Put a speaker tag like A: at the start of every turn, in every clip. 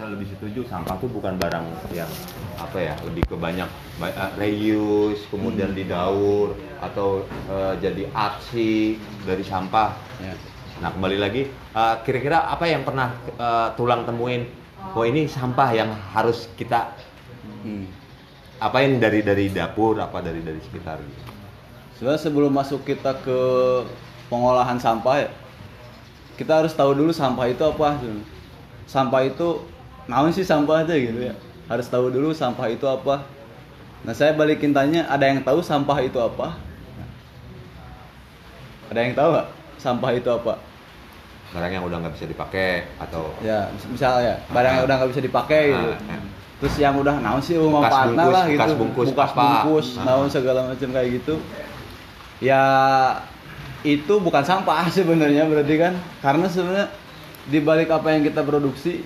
A: Saya lebih setuju sampah tuh bukan barang yang apa ya lebih ke banyak ba- eh, reuse kemudian didaur atau eh, jadi aksi dari sampah.
B: Ya.
A: Nah kembali lagi eh, kira-kira apa yang pernah eh, tulang temuin? Oh ini sampah yang harus kita
B: Hmm.
A: apain dari dari dapur apa dari dari sekitar gitu.
B: Sebenarnya sebelum masuk kita ke pengolahan sampah ya, kita harus tahu dulu sampah itu apa. Sampah itu, naon sih sampah aja gitu ya. Harus tahu dulu sampah itu apa. Nah saya balikin tanya, ada yang tahu sampah itu apa? Ada yang tahu nggak sampah itu apa?
A: Barang yang udah nggak bisa dipakai atau
B: Ya, mis- misalnya barang yang udah nggak bisa dipakai gitu.
A: Ah, ya.
B: Terus yang udah naon sih manfaatna
A: bungkus,
B: lah gitu.
A: bekas bungkus
B: Bekas
A: apa.
B: bungkus,
A: Ah.
B: naon segala macam kayak gitu. Ya itu bukan sampah sebenarnya berarti kan karena sebenarnya di balik apa yang kita produksi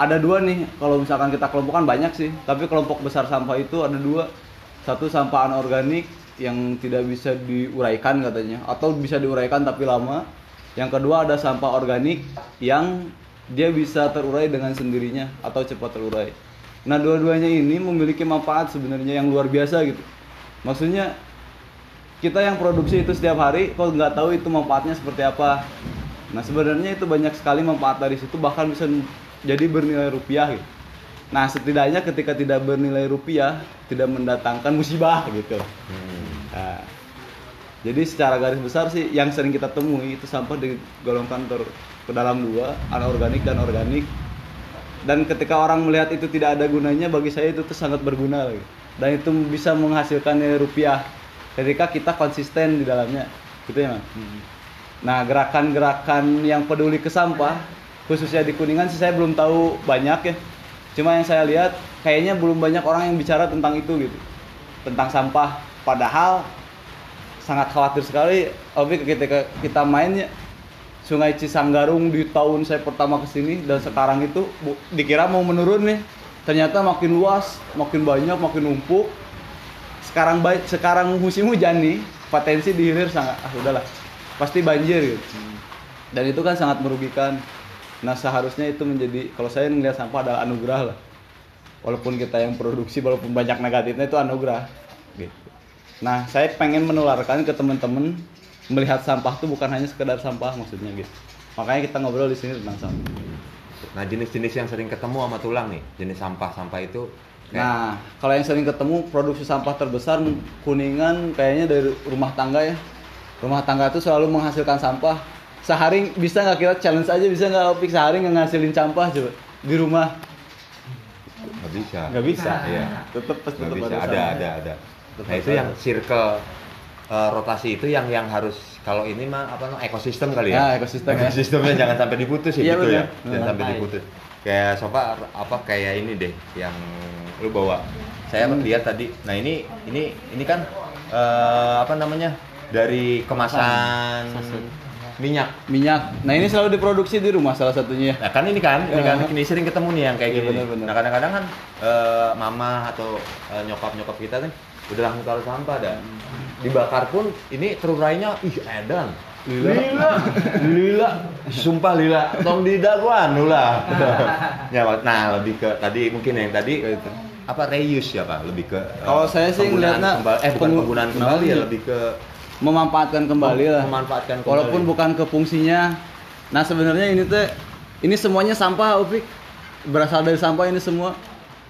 B: ada dua nih kalau misalkan kita kelompokkan banyak sih. Tapi kelompok besar sampah itu ada dua. Satu sampah anorganik yang tidak bisa diuraikan katanya. Atau bisa diuraikan tapi lama. Yang kedua ada sampah organik yang dia bisa terurai dengan sendirinya atau cepat terurai. Nah dua-duanya ini memiliki manfaat sebenarnya yang luar biasa gitu. Maksudnya kita yang produksi itu setiap hari kok nggak tahu itu manfaatnya seperti apa. Nah sebenarnya itu banyak sekali manfaat dari situ bahkan bisa jadi bernilai rupiah gitu. Nah setidaknya ketika tidak bernilai rupiah tidak mendatangkan musibah gitu.
A: Hmm.
B: nah, jadi secara garis besar sih yang sering kita temui itu sampah digolongkan ter ke dalam dua anorganik dan organik. Dan ketika orang melihat itu tidak ada gunanya bagi saya itu tuh sangat berguna lagi dan itu bisa menghasilkan nilai rupiah ketika kita konsisten di dalamnya. Gitu ya Mang? nah gerakan-gerakan yang peduli ke sampah khususnya di kuningan sih saya belum tahu banyak ya. Cuma yang saya lihat kayaknya belum banyak orang yang bicara tentang itu gitu. Tentang sampah. Padahal sangat khawatir sekali Obi ketika kita mainnya Sungai Cisanggarung di tahun saya pertama ke sini dan sekarang itu bu- dikira mau menurun nih. Ternyata makin luas makin banyak makin numpuk. Sekarang baik sekarang musim hujan nih potensi di hilir sangat ah udahlah. Pasti banjir gitu. Dan itu kan sangat merugikan nah seharusnya itu menjadi kalau saya melihat sampah adalah anugerah lah walaupun kita yang produksi walaupun banyak negatifnya itu anugerah gitu nah saya pengen menularkan ke teman-teman melihat sampah itu bukan hanya sekedar sampah maksudnya gitu makanya kita ngobrol di sini tentang sampah
A: Nah jenis-jenis yang sering ketemu sama tulang nih jenis sampah-sampah itu kayak-
B: Nah, kalau yang sering ketemu produksi sampah terbesar kuningan kayaknya dari rumah tangga ya. Rumah tangga itu selalu menghasilkan sampah. Sehari bisa nggak kita challenge aja bisa nggak Opik sehari nggak ngasilin sampah coba di rumah?
A: nggak bisa
B: Nggak bisa.
A: Iya.
B: Tetap
A: nggak
B: tetap
A: bisa
B: ada.
A: ada ada ada
B: Tetap
A: nah itu
B: ada.
A: yang circle eh, rotasi itu yang yang harus kalau ini mah apa namanya ekosistem kali ya
B: Ah, ekosistem ya.
A: ekosistemnya jangan sampai diputus ya
B: Iya,
A: gitu ya jangan sampai
C: Rantai.
A: diputus kayak sofa apa kayak ini deh yang lu bawa saya
B: Hmm.
A: lihat tadi nah ini ini ini kan eh, apa namanya dari kemasan. Minyak
B: Minyak. Nah ini selalu diproduksi di rumah salah satunya.
A: Nah kan ini kan, ini kan ini sering ketemu nih yang kayak
B: Iya,
A: gini.
B: benar-benar.
A: Nah kadang-kadang kan eh, mama atau eh, nyokap-nyokap kita nih udah langsung taruh sampah dah. Dibakar pun ini terurainya ih edan.
B: Lila.
A: Lila, lila, sumpah lila, tong di daguan lah. ya, nah lebih ke tadi mungkin yang tadi
B: Kayak itu.
A: apa reuse ya pak, lebih ke
B: Kalau saya sih ngeliatnya
A: eh bukan penggunaan kembali ya lebih ke
B: Memanfaatkan kembali lah.
A: memanfaatkan kembali.
B: Walaupun bukan ke fungsinya. Nah sebenarnya ini tuh ini semuanya sampah Opik. Berasal dari sampah ini semua.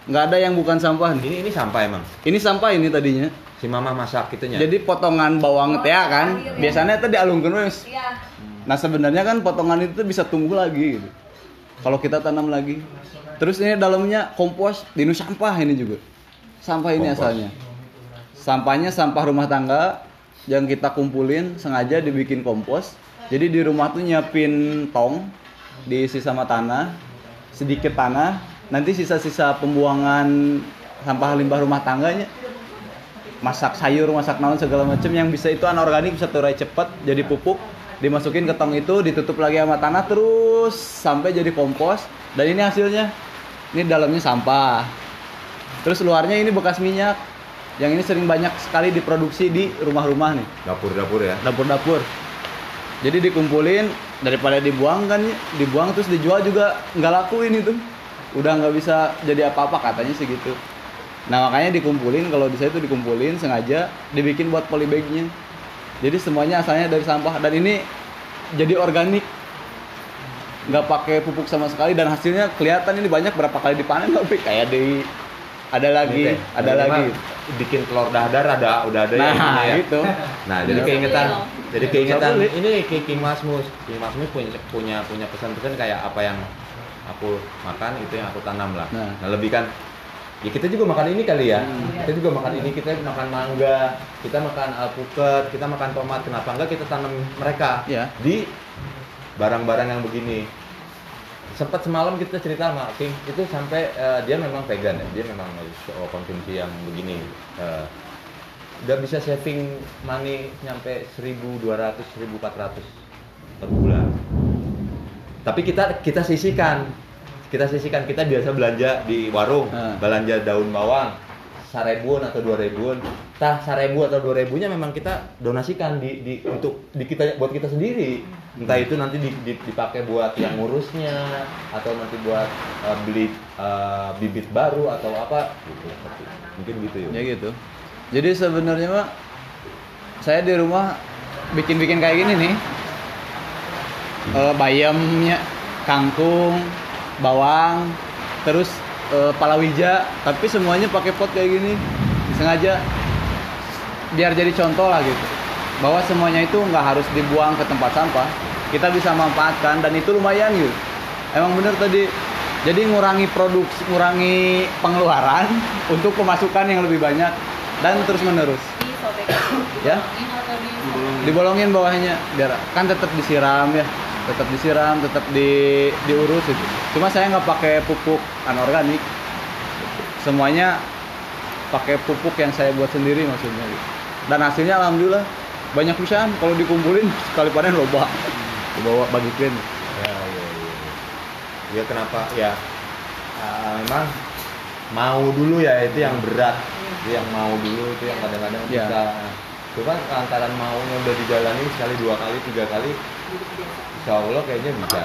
B: Nggak ada yang bukan sampah nih.
A: ini ini sampah emang.
B: Ini sampah ini tadinya.
A: Si mama masak gitunya.
B: Jadi potongan bawang teh kan, biasanya tadi alungkeun wes.
D: Iya.
B: Nah sebenarnya kan potongan itu bisa tumbuh lagi gitu. Kalau kita tanam lagi. Terus ini dalamnya kompos, dinu sampah ini juga. Sampah ini
A: Kompos.
B: asalnya. Sampahnya sampah rumah tangga yang kita kumpulin sengaja dibikin kompos. Jadi di rumah tuh nyiapin tong diisi sama tanah, sedikit tanah, nanti sisa-sisa pembuangan sampah limbah rumah tangganya masak sayur, masak naon segala macam yang bisa itu anorganik bisa terurai cepat jadi pupuk. Dimasukin ke tong itu ditutup lagi sama tanah terus sampai jadi kompos. Dan ini hasilnya ini dalamnya sampah. Terus luarnya ini bekas minyak yang ini sering banyak sekali diproduksi di rumah-rumah nih.
A: Dapur-dapur ya.
B: dapur-dapur. Jadi dikumpulin daripada dibuang kan dibuang terus dijual juga nggak laku ini tuh udah nggak bisa jadi apa-apa katanya sih gitu. Nah makanya dikumpulin kalau di saya itu dikumpulin sengaja dibikin buat polybagnya. Jadi semuanya asalnya dari sampah. Dan ini jadi organik. Nggak pakai pupuk sama sekali dan hasilnya kelihatan ini banyak berapa kali dipanen tapi kayak di ada lagi
A: Ini teh,
B: ada
A: ini
B: lagi
A: mah bikin telur dadar ada udah ada
B: nah
A: yang ini ya.
B: itu
A: Nah, jadi
B: Iya.
A: keingetan, jadi keingetan ini King, King Masmus. King Masmus punya punya punya pesan-pesan kayak apa yang aku makan itu yang aku tanam lah.
B: Nah.
A: Nah, lebih kan ya kita juga makan ini kali ya.
B: Hmm.
A: Kita juga makan ini, kita makan mangga, kita makan alpukat, kita makan tomat. Kenapa enggak kita tanam mereka
B: Iya.
A: di barang-barang yang begini. Sempat semalam kita cerita sama King itu sampai eh, dia memang vegan ya, dia memang oh, konsumsi yang begini. Eh, udah bisa saving money nyampe 1200 1400 per bulan tapi kita kita sisihkan kita sisihkan kita biasa belanja di warung
B: Ah.
A: belanja daun bawang seribuan atau dua ribuan tah seribu atau dua ribunya memang kita donasikan di, di untuk di kita buat kita sendiri entah itu nanti di- di- dipakai buat yang ngurusnya atau nanti buat eh, beli eh, bibit baru atau apa. Gitu mungkin gitu ya
B: ya gitu. Jadi sebenarnya mah saya di rumah bikin-bikin kayak gini nih. Eh, bayamnya kangkung bawang terus eh, palawija. Tapi semuanya pakai pot kayak gini. Sengaja biar jadi contoh lah gitu bahwa semuanya itu nggak harus dibuang ke tempat sampah. Kita bisa manfaatkan dan itu lumayan gitu emang bener tadi. Jadi ngurangi produksi ngurangi pengeluaran untuk pemasukan yang lebih banyak dan terus menerus Ya.
C: dibolongin
B: bawahnya biar kan tetap disiram ya. Tetap disiram tetap di diurus itu. Cuma saya nggak pakai pupuk anorganik. Semuanya pakai pupuk yang saya buat sendiri maksudnya gitu. dan hasilnya alhamdulillah banyak pisan kalau dikumpulin sekali panen loba. Dibawa bagikan
A: ya ya ya. Ya kenapa? Ya ah, memang mau dulu ya itu yang berat. Itu yang mau dulu itu yang kadang-kadang
B: Ya.
A: bisa. Kan lantaran maunya udah dijalani sekali dua kali tiga kali insya Allah kayaknya bisa.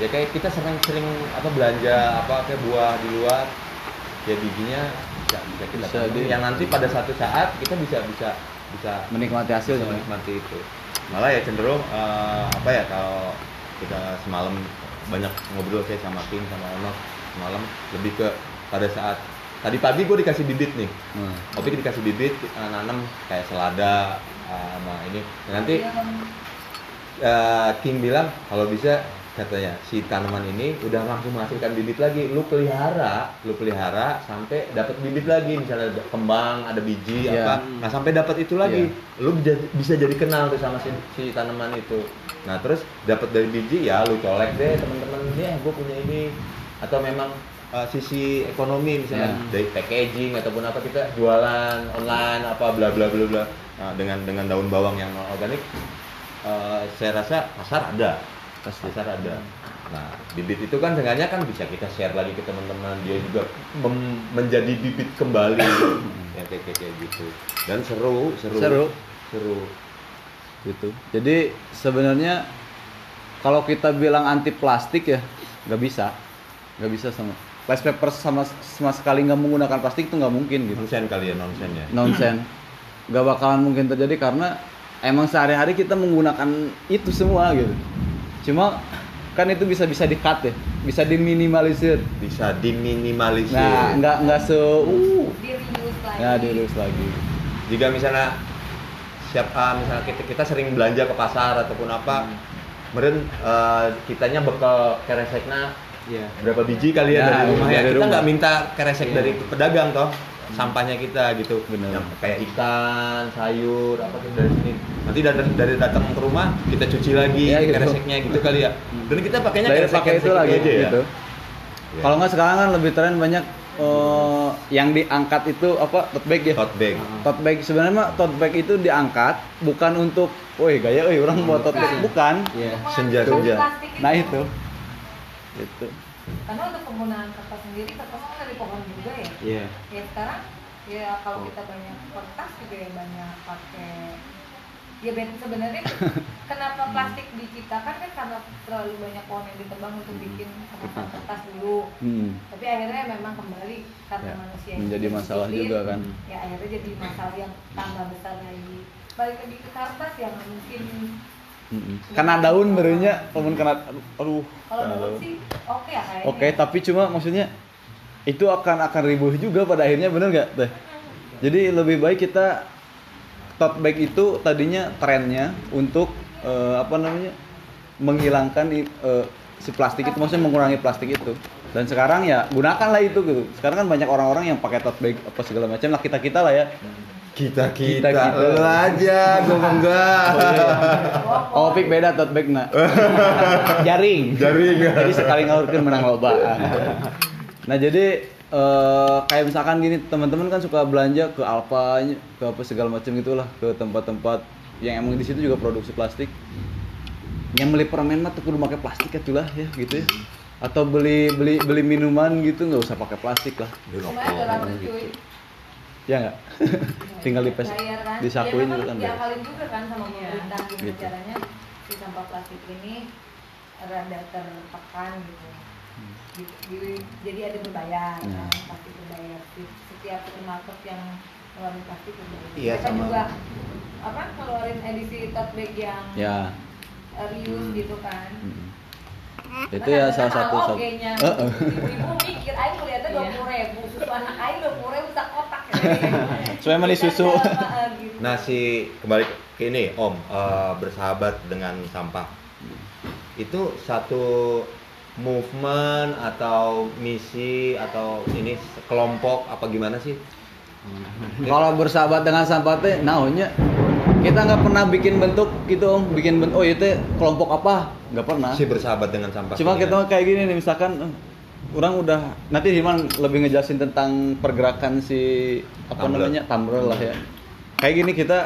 A: Ya kayak kita sering-sering apa belanja apa kayak buah di luar ya bijinya bisa bisa kita
B: Bisa
A: yang nanti pada satu saat kita bisa bisa bisa
B: menikmati
A: bisa
B: hasilnya
A: menikmati itu. Malah ya cenderung eh, apa ya kalau kita semalam banyak ngobrol kayak sama King sama Ono semalam lebih ke pada saat tadi pagi gue dikasih bibit nih.
B: Hmm.
A: Opik dikasih bibit eh, nanam kayak selada eh, sama ini. Nanti eh, King bilang kalau bisa katanya si tanaman ini udah langsung menghasilkan bibit lagi. Lu pelihara lu pelihara sampai dapat bibit lagi. Misalnya ada kembang ada biji
B: Iya.
A: apa. Nah sampai dapat itu lagi. Lu bisa, jadi kenal tuh sama si, si tanaman itu. Nah terus dapat dari biji ya lu colek deh teman-teman ya gue punya ini. Atau memang eh, sisi ekonomi misalnya
B: Iya.
A: dari packaging ataupun apa kita jualan online apa bla bla bla bla. Nah, dengan dengan daun bawang yang organik eh, saya rasa pasar ada pasar ada. Nah bibit itu kan dengannya kan bisa kita share lagi ke teman-teman. Dia juga menjadi bibit kembali. Ya kayak, kayak kayak gitu. Dan seru seru.
B: Seru.
A: Seru.
B: Gitu. Jadi sebenarnya kalau kita bilang anti plastik ya nggak bisa. Nggak bisa sama rice paper sama sama sekali nggak menggunakan plastik itu nggak mungkin gitu.
A: Nonsen kali ya nonsen ya.
B: Nonsen. Nggak bakalan mungkin terjadi karena emang sehari-hari kita menggunakan itu semua gitu cuma kan itu bisa bisa di cut ya. Bisa diminimalisir.
A: Bisa diminimalisir.
B: Nah nggak nggak se uh.
C: Di reuse lagi.
B: Ya dilus lagi.
A: Jika misalnya siap ah, misalnya kita, kita sering belanja ke pasar ataupun apa meren eh, kitanya bekal kereseknya
B: ya
A: berapa biji kali ya,
B: Ya,
A: dari rumah ya? kita nggak minta keresek
B: Iya.
A: dari pedagang toh sampahnya kita gitu
B: Bener.
A: Yang kayak ikan sayur apa gitu dari sini nanti dari, dari datang ke rumah kita cuci lagi
B: Iya, gitu.
A: kereseknya gitu kali ya dan kita pakainya
B: Dari pakai itu lagi
A: aja ya
B: gitu.
A: Iya.
B: Kalau nggak sekarang kan lebih tren banyak eh, yang diangkat itu apa tote bag ya.
A: tote bag
B: Tote bag sebenarnya mah tote bag itu diangkat bukan untuk, woi gaya, woi orang mau tote bag bukan.
A: Iya,
C: Untuk
A: senja, senja.
B: Nah itu, itu.
C: Karena untuk penggunaan kertas sendiri kertas kan dari pohon juga ya.
B: Iya.
C: ya sekarang ya kalau kita banyak kertas juga ya banyak pakai. Ya ben- sebenarnya kenapa plastik diciptakan kan karena terlalu banyak pohon yang ditebang untuk bikin kemasan kertas dulu.
B: Hmm.
C: tapi akhirnya memang kembali karena
B: Ya,
C: manusia yang
B: menjadi masalah
C: disiplin,
B: juga kan.
C: ya akhirnya jadi masalah yang tambah besar lagi. Balik lagi ke kertas yang mungkin
B: Mm-mm. Karena daun berenya, namun kena aduh.
C: kalau
B: kena
C: daun sih oke ya kayaknya
B: Oke, tapi cuma maksudnya itu akan akan ribuh juga pada akhirnya bener nggak teh? Jadi lebih baik kita tote bag itu tadinya trennya untuk eh, apa namanya menghilangkan eh, si plastik itu, maksudnya mengurangi plastik itu. Dan sekarang ya gunakanlah itu gitu. Sekarang kan banyak orang-orang yang pakai tote bag apa segala macam lah kita kita lah ya.
A: Kita
B: Kita-
A: kita,
B: kita.
A: Lu aja gue enggak
B: Oh, pik beda tote bag nak. Jaring.
A: Jaring.
B: jadi sekali ngawurkeun menang loba. Nah, jadi eh, kayak misalkan gini, teman-teman kan suka belanja ke Alfa, ke apa segala macam gitulah, ke tempat-tempat yang emang di situ juga produksi plastik. Yang beli permen mah tuh kudu pakai plastik atulah ya gitu ya. Atau beli beli beli minuman gitu nggak usah pakai plastik lah.
C: cuy
B: Ya nggak? Tinggal dipes
C: Bayar kan?
B: disakuin
C: ya,
B: juga kan.
C: memang diakalin juga kan sama
D: Iya.
C: pemerintah gimana
B: Gitu.
C: caranya si sampah plastik ini rada tertekan gitu. Di- di- jadi ada berbayar
B: Hmm.
C: kan, plastik berbayar Si- setiap supermarket yang ngeluarin plastik berbayar
A: Iya,
C: Mereka
A: sama.
C: juga apa ngeluarin edisi tote bag yang
B: Ya.
C: uh, reuse gitu kan
B: Mm. Itu ya salah satu satu.
C: Heeh.
B: Heeh.
C: Ibu mikir, aing melihatnya dua puluh ribu, susu anak aing dua puluh ribu tak kotak.
B: Soalnya di susu.
C: gitu.
A: Nah si kembali ke ini Om eh, bersahabat dengan sampah itu satu movement atau misi atau ini kelompok apa gimana sih?
B: Kalau bersahabat dengan sampah teh naonnya kita nggak pernah bikin bentuk gitu om. Bikin bentuk oh itu kelompok apa? Nggak pernah.
A: Si bersahabat dengan sampah.
B: cuma kita. kayak gini nih misalkan eh, orang udah nanti Himan lebih ngejelasin tentang pergerakan si apa
A: Tumbler.
B: namanya? Tumbler lah ya. Kayak gini kita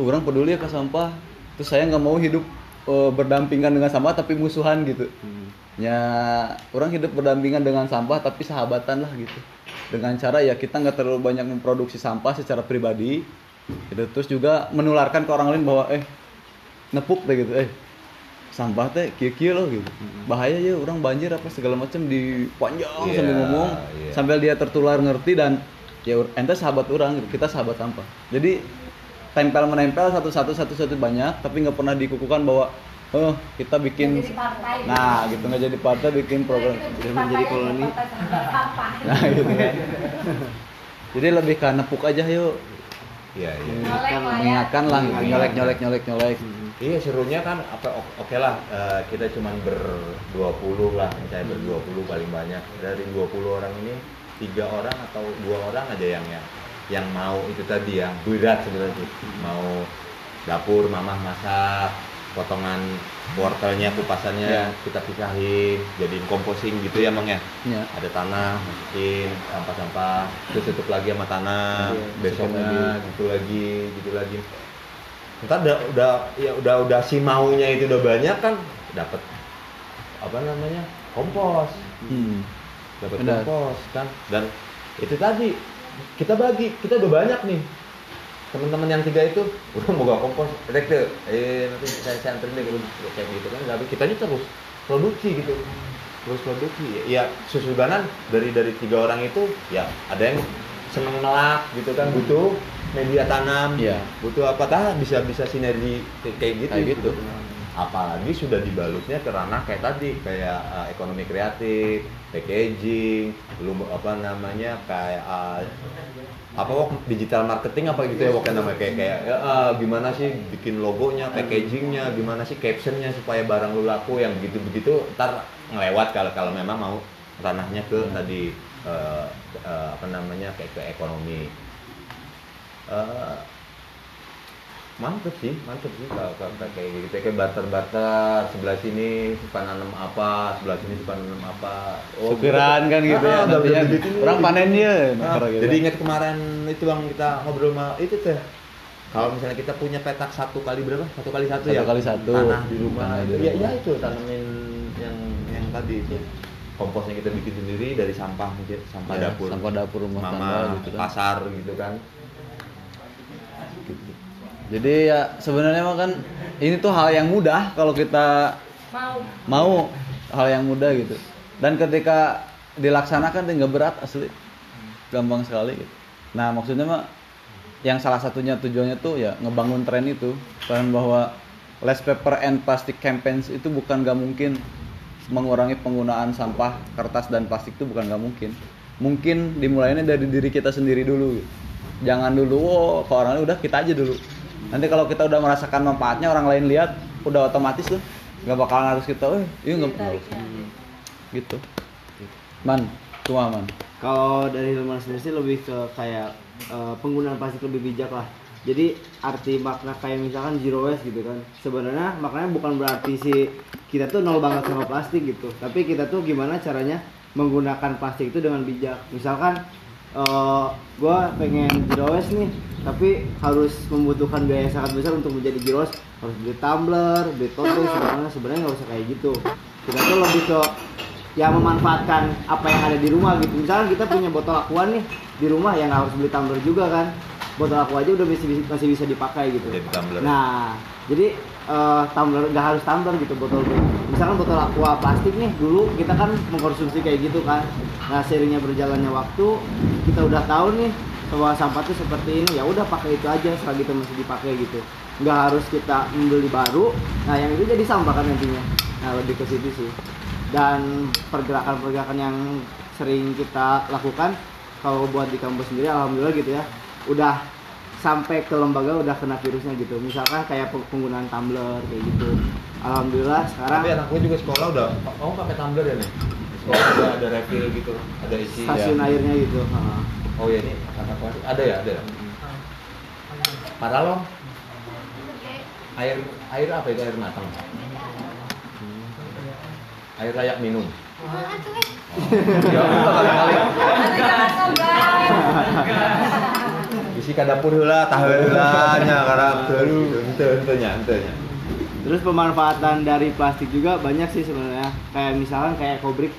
B: "Oh, orang peduli ya ke sampah. Terus saya nggak mau hidup eh, berdampingan dengan sampah tapi musuhan gitu. Ya orang hidup berdampingan dengan sampah tapi sahabatan lah gitu. Dengan cara ya kita nggak terlalu banyak memproduksi sampah secara pribadi gitu. Terus juga menularkan ke orang lain bahwa eh nepuk deh gitu. Eh sampah teh kia loh gitu. Bahaya ya orang banjir apa segala macam di panjang
A: Iya,
B: sambil ngomong
A: iya.
B: sambil dia tertular ngerti dan ya ente sahabat orang gitu. Kita sahabat sampah. Jadi tempel menempel satu satu satu satu banyak tapi nggak pernah dikukuhkan bahwa oh kita bikin
C: jadi partai.
B: nah gitu. Nggak jadi partai bikin program
C: Kita
D: menjadi koloni.
B: nah gitu kan. Jadi lebih ke nepuk aja yuk
A: Iya iya.
C: Nyolek lah ya.
B: mengingatkan lah gitu. nyolek nyolek nyolek nyolek
A: Iya serunya kan apa oke lah eh, kita cuman ber 20 lah misalnya ber 20 paling banyak dari 20 orang ini tiga orang atau dua orang aja yang yang yang mau itu tadi yang berat sebenarnya sih. mau dapur mamah masak potongan wortelnya kupasannya
B: Ya.
A: kita pisahin jadiin composting gitu ya mang ya?
B: Ya.
A: Ada tanah masukin sampah-sampah terus tutup lagi sama tanah
D: Iya,
A: besoknya gitu lagi gitu lagi. Ntar udah udah ya udah udah si maunya itu udah banyak kan dapat apa namanya kompos.
B: Hmm.
A: dapat kompos kan. Dan itu tadi kita bagi kita udah banyak nih teman-teman yang tiga itu udah mau gak kompos. Rek deh eh nanti saya saya anterin deh gitu kayak gitu kan. Tapi kita terus produksi gitu. Terus produksi. Ya susudanan dari dari tiga orang itu ya ada yang seneng melak gitu kan butuh media tanam
B: Iya.
A: butuh apa tah bisa bisa sinergi kayak gitu
B: Kayak gitu.
A: Apalagi sudah dibalutnya ke ranah kayak tadi kayak uh, ekonomi kreatif packaging belum apa namanya kayak uh, apa wok? Digital marketing apa gitu ya wok namanya? Kayak kayak ya, uh, gimana sih bikin logonya packagingnya gimana sih captionnya supaya barang lu laku yang begitu begitu ntar ngelewat kalau kalau memang mau ranahnya ke tadi uh, uh, apa namanya kayak ke ekonomi. Eh, mantep sih mantep sih. Kalau kayak gitu. Kayak barter barter sebelah sini suka nanam apa sebelah sini suka nanam apa.
B: Syukuran kan gitu ya,
A: Ah, udah-
B: nantinya. orang panen ya,
A: Ah,
B: ntar gitu.
A: jadi ingat kemarin itu bang kita ngobrol sama itu teh kalau misalnya kita punya petak satu kali berapa? Satu kali satu,
B: Satu
A: ya?
B: kali satu.
A: tanah di rumah.
B: Tanah di
A: ya,
B: rumah.
A: ya itu. Tanamin yang yang tadi itu. Komposnya kita bikin sendiri dari sampah mungkin sampah
B: Ya,
A: dapur.
B: sampah dapur rumah
A: mama
B: tangga gitu kan.
A: pasar gitu kan
B: Jadi ya sebenarnya mah kan ini tuh hal yang mudah kalau kita
C: mau
B: mau hal yang mudah gitu. Dan ketika dilaksanakan nggak berat asli, gampang sekali gitu. Nah maksudnya mah yang salah satunya tujuannya tuh ya ngebangun tren itu, tren bahwa less paper and plastic campaigns itu bukan gak mungkin mengurangi penggunaan sampah kertas dan plastik itu bukan gak mungkin. Mungkin dimulainya dari diri kita sendiri dulu. Gitu. Jangan dulu, oh ke orang lain udah kita aja dulu. Nanti kalau kita udah merasakan manfaatnya orang lain lihat, udah otomatis tuh nggak bakalan harus kita, eh iya nggak nggak usah." gitu. Man, cuma man.
D: Kalau dari Hilman sendiri sih lebih ke kayak eh, penggunaan plastik lebih bijak lah. Jadi arti makna kayak misalkan zero waste gitu kan. Sebenarnya maknanya bukan berarti si kita tuh nol banget sama plastik gitu. Tapi kita tuh gimana caranya menggunakan plastik itu dengan bijak. Misalkan eh gue pengen waste nih, tapi harus membutuhkan biaya yang sangat besar untuk menjadi waste. Harus beli tumbler, beli tote, sebenarnya sebenarnya nggak usah kayak gitu. Kita tuh lebih ke ya memanfaatkan apa yang ada di rumah gitu misalnya kita punya botol aqua nih di rumah ya nggak harus beli tumbler juga kan botol aqua aja udah masih, masih bisa dipakai gitu
A: Jadi tumbler.
D: nah jadi eh, tumbler nggak harus tumbler gitu botol misalkan botol aqua plastik nih dulu kita kan mengkonsumsi kayak gitu kan. Nah seiringnya berjalannya waktu kita udah tahu nih bahwa sampah tuh seperti ini ya udah pakai itu aja selagi itu masih dipakai gitu. Nggak harus kita membeli baru nah yang itu jadi sampah kan nantinya. Nah lebih ke situ sih. Dan pergerakan-pergerakan yang sering kita lakukan kalau buat di kampus sendiri alhamdulillah gitu ya udah sampai ke lembaga udah kena virusnya gitu misalkan kayak peng- penggunaan tumbler kayak gitu alhamdulillah sekarang
A: Tapi anak gue juga sekolah udah, kamu pakai tumbler ya nih? Sekolah ada, ada refill gitu, ada isi.
D: stasiun
A: ya.
D: airnya gitu ha.
A: Oh iya ini kata apa? sih? Ada ya, ada. ya? Parah loh. Air air apa itu air matang? Air layak minum. Ya, kali-kali. Isi ka dapur heula, tah heula nya nya, henteu nya.
D: terus pemanfaatan dari plastik juga banyak sih sebenarnya. Kayak misalkan kayak kobrik.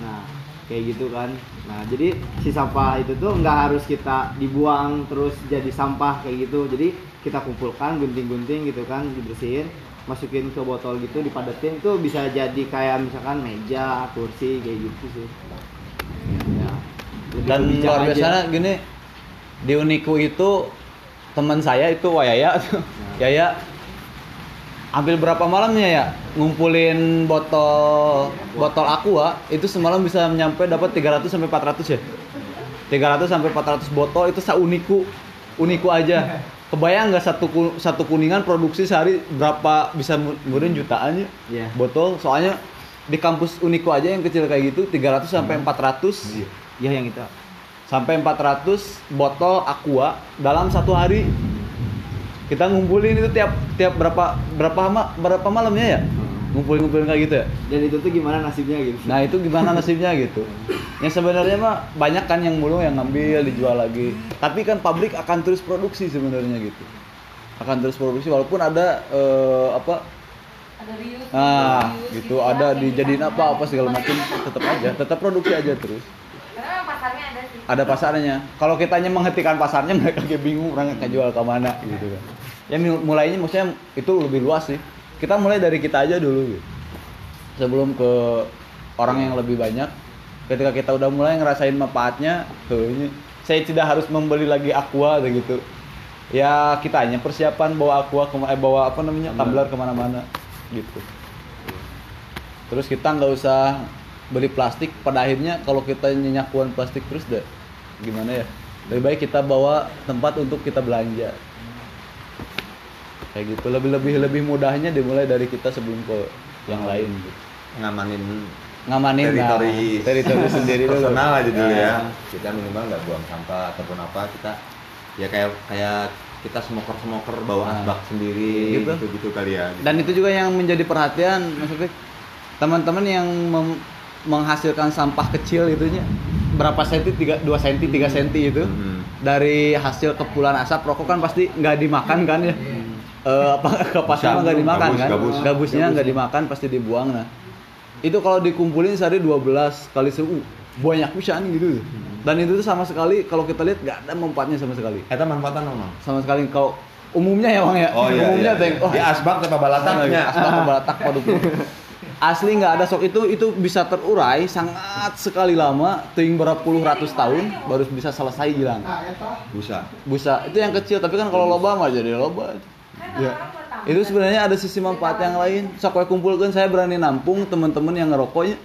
D: Nah kayak gitu kan. Nah jadi si sampah itu tuh nggak harus kita dibuang terus jadi sampah kayak gitu. Jadi kita kumpulkan gunting-gunting gitu kan dibersihin masukin ke botol gitu dipadetin itu bisa jadi kayak misalkan meja kursi kayak gitu sih. Ya,
B: Dan
D: ke
B: luar biasa gini di Uniku itu teman saya itu Wayaya tuh. Yaya ambil berapa malamnya ya? Ngumpulin botol botol aqua itu semalam bisa nyampe dapat 300 sampai 400 ya? 300 sampai 400 botol itu sauniku uniku aja. Kebayang nggak satu satu kuningan produksi sehari berapa bisa kemudian jutaan ya?
D: Iya.
B: botol. Soalnya di kampus uniku aja yang kecil kayak gitu 300 sampai 400
D: ya yang itu
B: sampai 400 botol aqua dalam satu hari. Kita ngumpulin itu tiap tiap berapa berapa ma, berapa malamnya ya? Ngumpulin ngumpulin kayak gitu ya?
D: Dan itu tuh gimana nasibnya gitu?
B: Nah itu gimana nasibnya gitu. Yang sebenarnya mah banyak kan yang mulu yang ngambil dijual lagi. Tapi kan pabrik akan terus produksi sebenarnya gitu. Akan terus produksi walaupun ada eh, apa?
C: Ada reuse
B: nah
C: reuse
B: gitu.
C: ya,
B: ada dijadiin
C: gitu.
B: apa apa segala macam tetap aja tetap produksi aja terus.
C: Karena pasarnya ada sih
B: ada pasarnya. Kalau kitanya menghentikan pasarnya mereka kayak bingung orang akan jual ke mana gitu kan. Ya mul- mulainya maksudnya itu lebih luas sih. Kita mulai dari kita aja dulu gitu. Sebelum ke orang yang lebih banyak. Ketika kita udah mulai ngerasain manfaatnya, tuh ini saya tidak harus membeli lagi aqua gitu. Ya kitanya persiapan bawa aqua ke eh, bawa apa namanya tumbler ke mana-mana gitu. Terus kita nggak usah beli plastik. Pada akhirnya kalau kita nyenyakuan plastik terus deh, gimana ya? Lebih baik kita bawa tempat untuk kita belanja. Kayak gitu. Lebih lebih lebih mudahnya dimulai dari kita sebelum ke yang lain. Gitu.
A: Ngamanin
B: Ngamanin nah,
A: teritori
B: teritori sendiri dulu.
A: personal aja dulu ya.
B: Nah,
A: Kita minimal nggak buang sampah ataupun apa kita ya kayak kayak kita smoker smoker bawa
B: Nah.
A: asbak sendiri
B: Gitu.
A: gitu gitu kali ya.
B: Dan itu juga yang menjadi perhatian maksudnya teman-teman yang mem- menghasilkan sampah kecil itunya. Berapa senti? Tiga dua senti tiga senti itu
A: Hmm.
B: dari hasil kepulan asap rokok kan pasti nggak dimakan kan ya? Eh, apa kapasnya nggak dimakan
A: gabus,
B: kan?
A: gabus.
B: gabusnya nggak dimakan pasti dibuang nah. Itu kalau dikumpulin sehari 12 kali sebu banyak pisan gitu. Dan itu tuh sama sekali kalau kita lihat nggak ada manfaatnya sama sekali.
A: Eta manfaatan nomor.
B: sama sekali kalau umumnya ya bang ya?
A: Oh iya.
B: umumnya
A: iya, iya.
B: oh,
A: Di asbak teh balataknya.
B: asbak balatak waduh asli nggak ada sok itu itu bisa terurai sangat sekali lama ting berapa puluh ratus tahun baru bisa selesai hilang
A: Busa.
B: busa itu yang kecil tapi kan kalau loba mah jadi loba ya itu sebenarnya ada sisi manfaat yang lain sok we kumpulkan saya berani nampung teman-teman yang ngerokoknya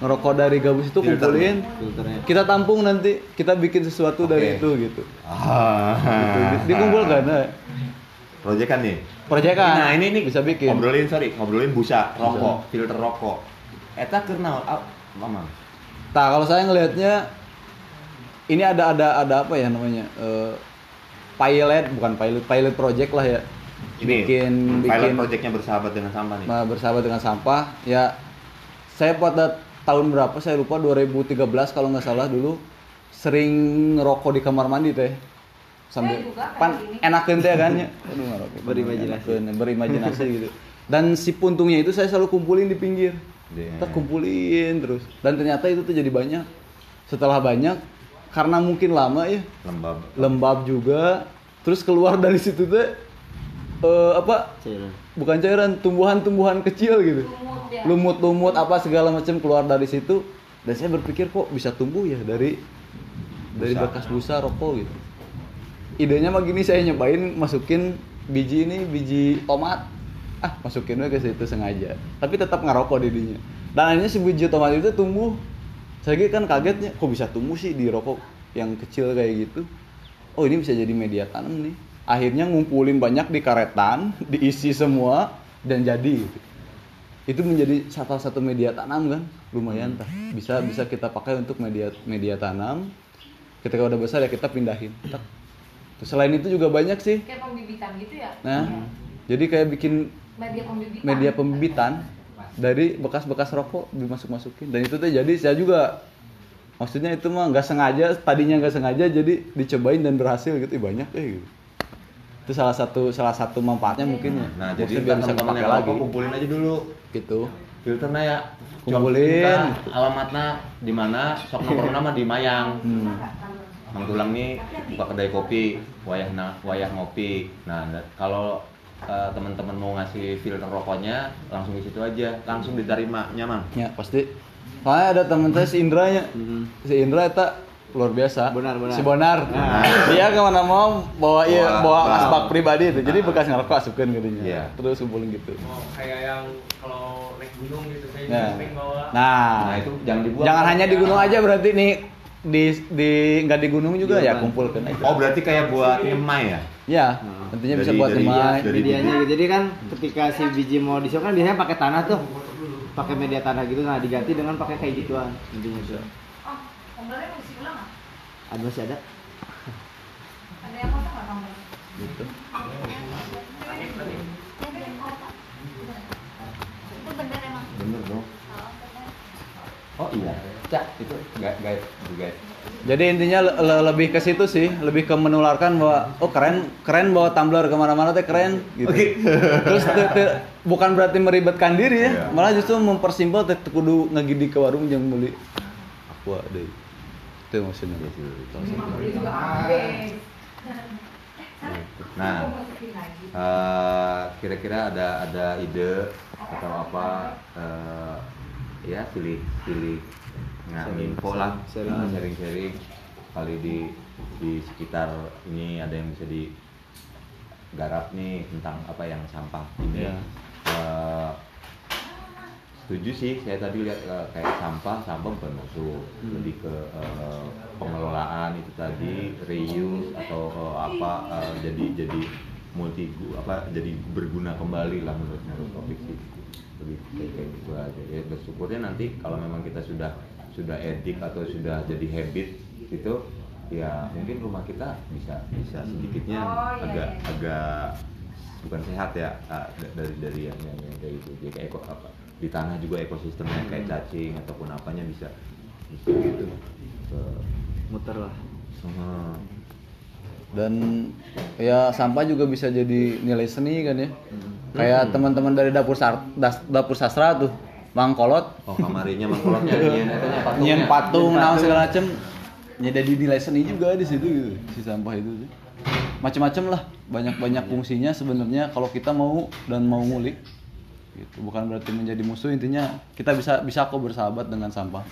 B: ngerokok dari gabus itu
A: Filter.
B: kumpulin
D: filternya
B: kita tampung nanti kita bikin sesuatu dari
A: Oke.
B: itu gitu
A: Ah.
B: Gitu. Di- dikumpulkan nah.
A: Proyekan nih.
B: Proyekan
A: Nah, ini nih
B: bisa bikin.
A: Ngobrolin sorry, ngobrolin busa, rokok, filter rokok. Eta kenal, ah, mama.
B: Nah kalau saya ngelihatnya ini ada ada ada apa ya namanya eh, pilot bukan pilot pilot project lah ya.
A: Ini
B: bikin
A: pilot
B: bikin.
A: projectnya bersahabat dengan sampah nih.
B: eh, bersahabat dengan sampah. Ya saya pada tahun berapa? Saya lupa 2013 kalau nggak salah dulu sering ngerokok di kamar mandi teh sambil pan enakan teh kan. Ya Aduh.
D: Berimajinasi.
B: Enakeun, berimajinasi gitu. Dan si puntungnya itu saya selalu kumpulin di pinggir.
A: Iya.
B: kita kumpulin terus. Dan ternyata itu tuh jadi banyak. Setelah banyak karena mungkin lama ya.
A: Lembab.
B: lembab juga. Terus keluar dari situ tuh eh, apa?
D: Cairan.
B: Bukan cairan tumbuhan-tumbuhan kecil gitu.
C: Ya.
B: lumut-lumut apa segala macam keluar dari situ. Dan saya berpikir kok bisa tumbuh ya dari dari
A: Busa.
B: bekas busa rokok gitu idenya mah gini saya nyobain masukin biji ini biji tomat. Ah masukin aja ke situ sengaja. Tapi tetap ngerokok didinya. Dan akhirnya si biji tomat itu tumbuh. Saya kan kagetnya kok bisa tumbuh sih di rokok yang kecil kayak gitu? Oh ini bisa jadi media tanam nih. Akhirnya ngumpulin banyak di karetan diisi semua dan jadi. Itu menjadi salah satu media tanam kan? Lumayan tah bisa bisa kita pakai untuk media media tanam. Ketika udah besar ya kita pindahin. Terus selain itu juga banyak sih
C: Kayak pembibitan gitu ya.
B: nah jadi kayak bikin
C: Media pembibitan.
B: media pembibitan dari bekas-bekas rokok dimasuk-masukin dan itu tuh jadi saya juga maksudnya itu mah nggak sengaja tadinya nggak sengaja jadi dicobain dan berhasil gitu Ih, banyak eh gitu. itu salah satu salah satu manfaatnya mungkin ya
A: Nah,
B: Maksudnya
A: jadi
B: biar bisa
A: yang
B: lagi
A: kumpulin aja dulu.
B: gitu
A: Filternya ya.
B: Kumpulin.
A: Alamatnya di mana? Sok nomor nama di Mayang.
B: hmm.
A: Mang Tulang nih buka kedai kopi, wayah na, wayah ngopi. Nah, kalau eh, teman-teman mau ngasih filter rokoknya, langsung di situ aja, langsung diterima, nyaman.
B: ya pasti soalnya ada teman saya si Indra nya si Indra itu luar biasa
D: Benar, benar.
B: si Bonar
A: Nah.
B: dia ke mana mau bawa iya
A: Bawa-
B: bawa
A: bawa.
B: asbak pribadi itu jadi bekas ngerokok asupkan katanya
A: Iya.
B: terus kumpulin gitu
E: Oh, kayak yang kalau naik gunung gitu saya
B: Nah.
E: juga sering bawa
B: nah,
A: Nah, itu jangan dibuang.
B: jangan hanya di gunung aja berarti nih di di nggak di gunung juga
D: Iya,
B: ya
D: Bang.
B: kumpulkan aja
A: Oh, berarti kayak buat nyemai ya?
B: ya tentunya bisa
A: Dari-
B: buat
A: dari-
B: temai
A: dari
D: medianya
A: biji.
D: gitu. Jadi kan ketika si biji mau disiok kan biasanya pakai tanah tuh. Pakai media tanah gitu nah diganti dengan pakai kayak gituan intinya tuh.
C: Oh, kompornya masih ulang nggak?
D: Ada masih ada?
C: Ada yang kosong nggak kompor?
B: gitu.
C: Itu bener emang.
A: Bener dong.
C: Oh, bener.
A: Oh iya. Cak, itu.
B: Jadi intinya le- le- lebih ke situ sih, lebih ke menularkan bahwa oh keren, keren bawa tumbler ke mana-mana teh keren gitu. Terus te- te- bukan berarti meribetkan diri ya,
A: Iya.
B: malah justru mempersimpel teh kudu ngagidi ke warung yang beli aqua deh. Itu maksudnya.
C: Juga habis.
A: Nah, eh, kira-kira ada ada ide atau apa eh, ya pilih pilih nah info lah. eh, sharing-sharing. Kali di di sekitar ini ada yang bisa digarap nih tentang apa yang sampah ini.
B: Iya.
A: Eh, setuju sih saya tadi lihat eh, kayak sampah sampah bukan musuh lebih ke eh, pengelolaan itu tadi reuse atau eh, apa eh, jadi jadi multi apa jadi berguna kembali lah menurut menurut topik sih lebih kayak gitu aja. Ya bersyukurnya nanti kalau memang kita sudah sudah edik atau sudah jadi habit gitu ya mungkin rumah kita bisa bisa sedikitnya
C: Oh, iya,
A: agak
C: iya.
A: agak bukan sehat ya ah, da- dari dari yang, yang, yang kayak gitu jadi kayak eko, apa di tanah juga ekosistemnya kayak cacing ataupun apanya bisa bisa gitu Ke-
D: Muter lah.
A: Hmm.
B: Dan ya sampah juga bisa jadi nilai seni kan ya. Kayak teman-teman dari dapur sar- das- dapur sastra tuh, Mang Kolot
A: oh kamarinya mangkolotnya nyian etanya patungnya.
B: nyian patung naon segala macem. Ya jadi nilai seni juga di situ gitu si sampah itu sih macam-macam lah banyak-banyak fungsinya sebenarnya kalau kita mau dan mau ngulik. Gitu bukan berarti menjadi musuh intinya kita bisa bisa kok bersahabat dengan sampah.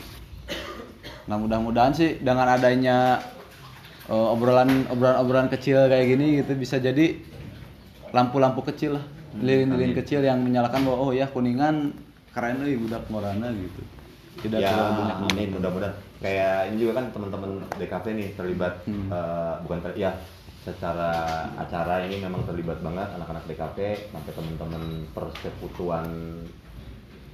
B: Nah mudah-mudahan sih dengan adanya eh, obrolan obrolan obrolan kecil kayak gini gitu bisa jadi lampu-lampu kecil lah lilin-lilin kecil yang menyalakan bahwa oh ya kuningan keren euy budak morana gitu tidak
A: ya
B: terlalu banyak
A: amin mudah-mudahan kayak ini juga kan teman-teman DKV nih terlibat
B: Hmm.
A: eh, bukan ter- ya secara acara ini memang terlibat banget anak-anak DKV sampai teman-teman persekutuan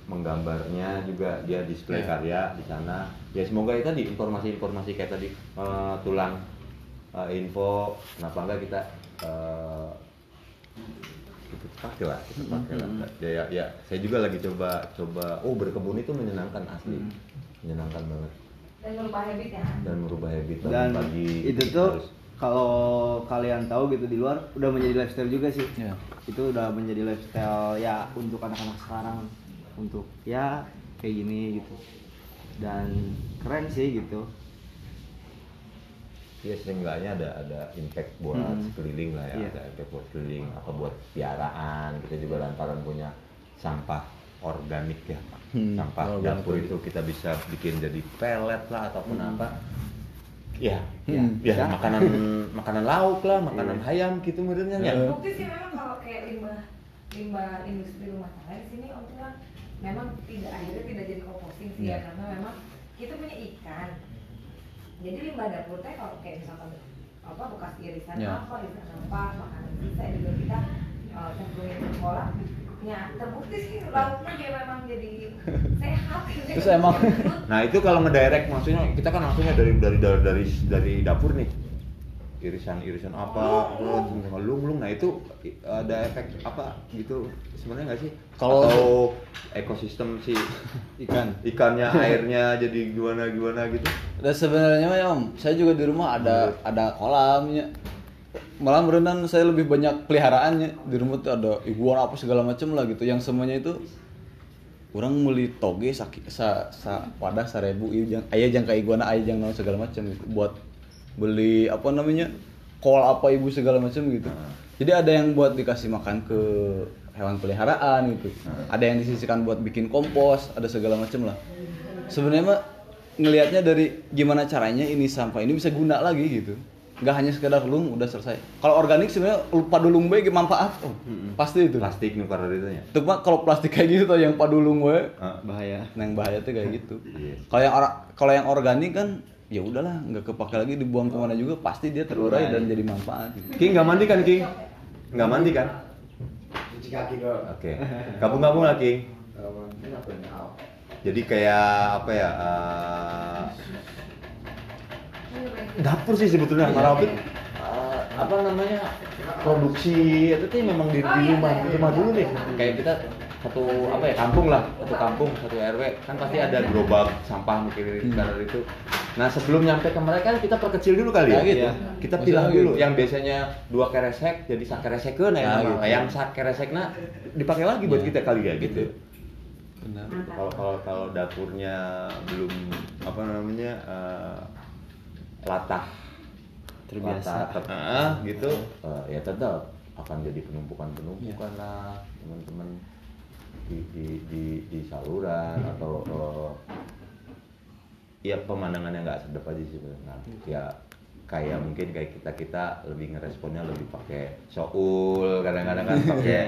A: menggambarnya juga dia display
B: Ya.
A: karya di sana ya semoga itu tadi informasi-informasi kayak tadi eh, tulang eh, info kenapa enggak kita eh, kita pakai lah kita pakai lah ya, ya ya. Saya juga lagi coba coba. Oh berkebun itu menyenangkan asli. Menyenangkan banget.
C: Dan merubah habit ya
A: dan merubah habit.
D: Dan
A: pagi
D: itu tuh kalau kalian tahu gitu di luar udah menjadi lifestyle juga sih.
B: Ya.
D: itu udah menjadi lifestyle ya untuk anak-anak sekarang. Untuk ya kayak gini gitu. Dan keren sih gitu
A: ya seenggaknya ada ada impact buat
D: Hmm.
A: sekeliling lah ya
D: Iya.
A: ada impact buat sekeliling atau buat piaraan kita juga lantaran punya sampah organik ya
B: Hmm,
A: sampah
B: organik
A: dapur itu kita bisa bikin jadi pelet lah ataupun apa ya
B: Hmm.
A: ya
D: Ya.
A: makanan makanan lauk lah makanan ayam gitu modelnya ya
C: bukti sih memang kalau kayak limbah limbah industri rumah tangga di sini om memang tidak akhirnya tidak jadi composting sih ya
A: Iya.
C: karena memang kita punya ikan jadi limbah dapur teh kalau kayak misalkan apa bekas irisan
B: Ya.
C: apa irisan apa makanan sisa juga kita uh, cemplungin ke sekolah. Ya terbukti sih lauknya dia memang jadi sehat.
B: Terus emang
A: Nah itu kalau ngedirect maksudnya kita kan langsungnya dari dari dari dari, dari dapur nih irisan irisan apa terus ngelung lung nah itu ada efek apa gitu sebenarnya nggak sih?
B: Kalau-
A: atau ekosistem si
B: ikan.
A: ikannya airnya jadi gimana gimana gitu?
B: Dan sebenarnya mah ya om, saya juga di rumah ada ada kolamnya. Malah berenang saya lebih banyak peliharaannya. Di rumah tuh ada iguana apa segala macam lah gitu. Yang semuanya itu orang beli toge sakit sa, sa wadah seribu iya ayah jangka iguana ayah jang naon segala macam gitu. Buat beli apa namanya kol apa ibu segala macam gitu. Jadi ada yang buat dikasih makan ke hewan peliharaan gitu. Ada yang disisihkan buat bikin kompos ada segala macam lah. Sebenarnya mah ngelihatnya dari gimana caranya ini sampah ini bisa guna lagi gitu. Nggak hanya sekedar lung udah selesai. Kalau organik sebenarnya padulung ge manfaat. Oh, pasti itu.
A: Plastik nukar dari itu ya?
B: Tuh mah kalau plastik kayak gitu tuh yang padulung we.
A: Ah,
D: bahaya.
B: Yang bahaya tuh kayak gitu.
A: Iya.
B: Kalau yang kalau yang organik kan ya udahlah nggak kepake lagi dibuang ke mana juga pasti dia terurai dan jadi manfaat. Gitu.
A: King nggak mandi kan King nggak mandi kan?
E: Cuci kaki doang
A: oke. Gabung-gabung lah King jadi kayak apa ya eh, dapur sih sebetulnya Marabit eh, apa namanya produksi itu tuh memang di, di rumah di rumah dulu nih. Kayak kita satu apa ya kampung lah satu kampung satu rw kan pasti ada gerobak sampah mungkin dari itu nah sebelum nyampe ke mereka kan kita perkecil dulu kali ya
B: Nah, gitu.
A: kita
B: Maksudnya
A: pilah dulu
B: gitu.
A: yang biasanya dua keresek jadi sakeresekkeun ya
B: Nah,
A: nama.
B: gitu.
A: yang sakeresekna dipakai lagi buat
B: Iya.
A: kita kali ya gitu
B: Benar.
A: kalau kalau kalau dapurnya belum apa namanya eh, latah
D: Terbiasa.
A: latah, ah, gitu eh, ya tetap akan jadi penumpukan penumpukan
B: Iya.
A: lah teman-teman di di di, di saluran atau eh, ya pemandangannya nggak sedap aja sih benar ya kayak mungkin kayak kita kita lebih ngeresponnya lebih pakai soul kadang-kadang kan pakai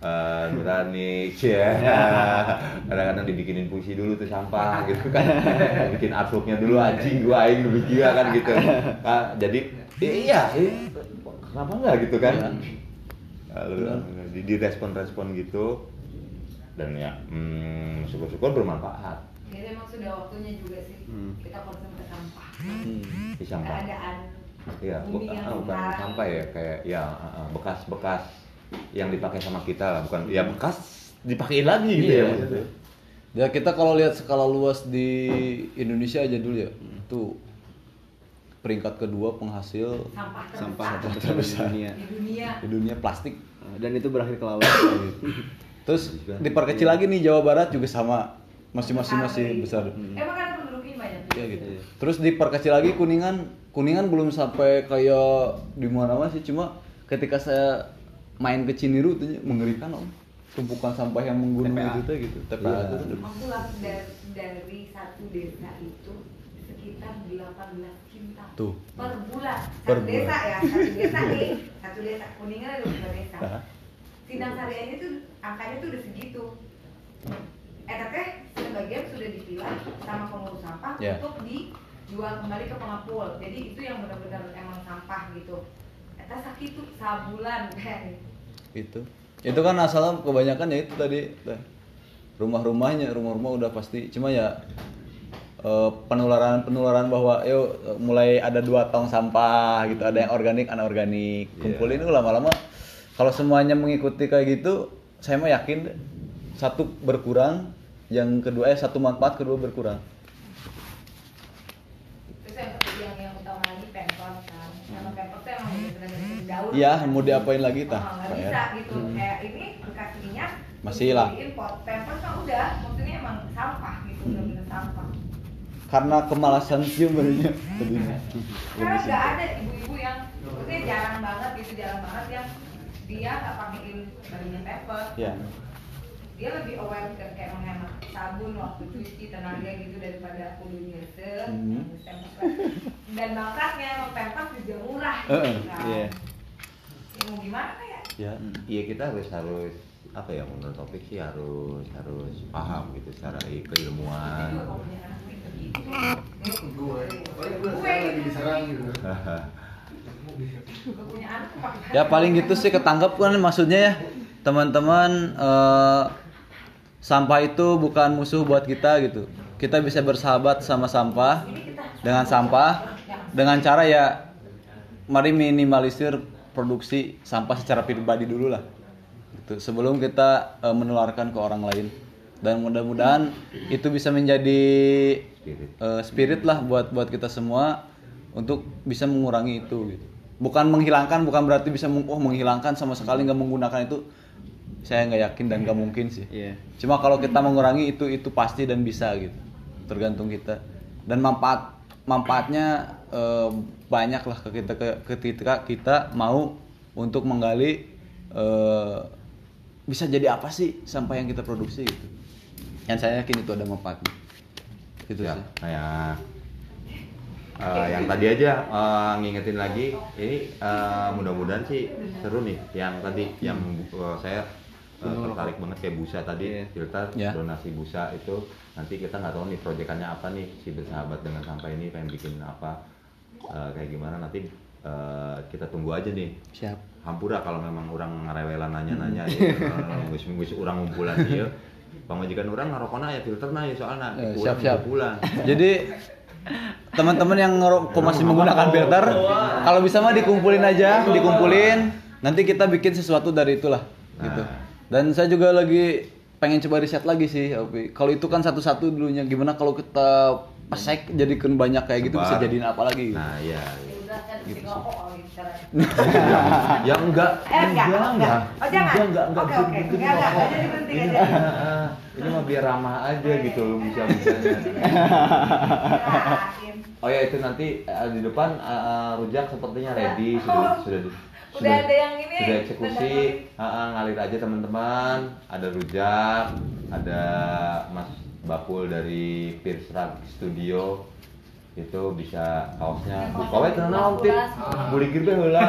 A: eh, nurani ya. Kadang-kadang dibikinin puisi dulu tuh sampah gitu kan. Bikin artworknya dulu anjing gua aing lebih gila kan gitu. Ah, jadi iya kenapa nggak gitu kan? Lalu, di, di respon-respon gitu dan ya hmm, syukur-syukur bermanfaat
C: Jadi emang sudah waktunya juga sih
B: Hmm.
C: kita concern ke sampah.
A: di sampah
C: Keadaan
A: Iya, bu- ah, bukan sampah ya, kayak ya ah, ah, bekas-bekas yang dipakai sama kita lah, bukan ya bekas dipakein lagi gitu
B: Iya,
A: ya maksudnya.
B: Ya kita kalau lihat skala luas di Indonesia aja dulu ya. Tuh peringkat kedua penghasil
C: sampah terbesar
D: sampah terbesar di dunia
C: di dunia.
B: di dunia plastik.
D: dan itu berakhir ke laut
B: Terus diperkecil lagi nih Jawa Barat juga sama masih masih masih besar.
C: Emang karena penduduknya banyak.
B: Ya gitu. Terus diperkecil lagi Kuningan kuningan belum sampai kayak di mana mana sih cuma ketika saya main ke Ciniru itu mengerikan om tumpukan sampah yang menggunung
A: TPA.
B: itu gitu TPA
A: Iya.
B: itu tuh.
C: Aku dari, dari satu desa itu sekitar 18 kintal
B: Tuh.
C: per bulan. Satu
B: Per bulan.
C: desa ya, satu desa nih, satu desa kuningan ada dua desa. Sidang sariannya tuh angkanya tuh udah segitu. Eh tapi sebagian sudah dipilah sama pengurus sampah
B: Ya.
C: untuk dijual kembali ke pengepul. Jadi itu yang benar-benar emang sampah gitu. Eta sakit tuh sabulan kan.
B: itu itu kan asalnya kebanyakan ya itu tadi teh. rumah-rumahnya rumah-rumah udah pasti cuma ya eh, penularan penularan bahwa yuk eh, mulai ada dua tong sampah gitu ada yang organik anorganik
A: Iya.
B: kumpulin itu lama-lama kalau semuanya mengikuti kayak gitu saya mah yakin satu berkurang yang kedua eh satu manfaat kedua berkurang
C: Terus yang ketiga yang, utama lagi pempot kan. Karena pempot tuh emang benar-benar dari daun.
B: Iya, mau diapain lagi, tah?
C: Oh, nggak
B: ya?
C: bisa gitu. Kayak ini bekas minyak.
B: Masih lah.
C: pot pempot kan udah, maksudnya emang sampah gitu, benar-benar sampah.
B: karena kemalasan sih sebenarnya
C: Karena nggak ada ibu-ibu yang, maksudnya jarang banget gitu, jarang banget yang dia nggak pakein bajunya pempot.
B: ya
C: Dia lebih aware ke kayak menghemat sabun waktu cuci tenaga gitu daripada kudu nyesel.
B: Hmm.
C: Dan bangsatnya emang pempot juga murah
B: Heeh,
C: gitu kan.
B: iya.
C: Ya, mau gimana ya?
A: ya iya kita harus harus apa ya menurut topik sih harus harus paham gitu secara keilmuan
C: gitu.
E: Gue, gue lagi diserang gitu.
C: Kalau punya anak pakai
B: ya paling gitu sih ketangkep kan maksudnya ya teman-teman eh, sampah itu bukan musuh buat kita gitu kita bisa bersahabat sama sampah dengan sampah dengan cara ya mari minimalisir produksi sampah secara pribadi dulu lah gitu sebelum kita eh, menularkan ke orang lain dan mudah-mudahan itu bisa menjadi
A: Spirit.
B: eh, spirit lah buat buat kita semua untuk bisa mengurangi itu gitu. Bukan menghilangkan, bukan berarti bisa meng- oh, menghilangkan sama sekali nggak menggunakan itu. Saya nggak yakin dan nggak mungkin sih.
D: Iya.
B: Cuma kalau kita mengurangi itu itu pasti dan bisa gitu. Tergantung kita. Dan manfaat manfaatnya eh, banyak lah ke kita ke, ketika kita mau untuk menggali eh, bisa jadi apa sih sampah yang kita produksi gitu. Yang saya yakin itu ada manfaatnya. Gitu
A: ya
B: sih.
A: kayak eh, yang tadi aja eh, ngingetin lagi ini eh, mudah-mudahan sih seru nih yang tadi yang eh, saya eh, tertarik banget kayak busa tadi
D: Iya.
A: filter
B: Ya.
A: donasi busa itu nanti kita nggak tahu nih proyekannya apa nih si bersahabat dengan sampah ini pengen bikin apa eh, kayak gimana nanti eh, kita tunggu aja nih
B: Siap.
A: hampura kalau memang orang ngarewelan nanya-nanya ya nggus-nggus orang ngumpulan ieu pamajikan orang ngarokona ya filter nah ya soalnya
B: Eh, siap, siap.
A: bulan
B: Jadi teman-teman yang ngerokok masih menggunakan filter, kalau bisa mah dikumpulin aja, dikumpulin. Nanti kita bikin sesuatu dari itulah, gitu.
A: Nah.
B: Dan saya juga lagi pengen coba riset lagi sih. Kalau itu kan satu-satu dulunya, gimana kalau kita pesek jadikan banyak kayak gitu bisa
A: Sebar.
B: jadiin apa lagi?
A: nah iya
C: Ya
B: Gitu
C: caranya.
A: ya enggak.
C: Eh enggak, enggak. Oh jangan.
A: enggak enggak enggak.
C: Oke oke. Enggak enggak. Enggak jadi enggak jadi.
A: ah, ini mah biar ramah aja gitu loh bisa bisanya oh ya itu nanti eh, di depan eh, eh, rujak sepertinya ready sudah sudah di-
C: Udah ada yang ini,
A: sudah eksekusi. Ah, ngalir aja teman-teman. Ada rujak ada mas bakul dari Rug Studio itu bisa kaosnya. Buka wae tenang tip buligir teh heula.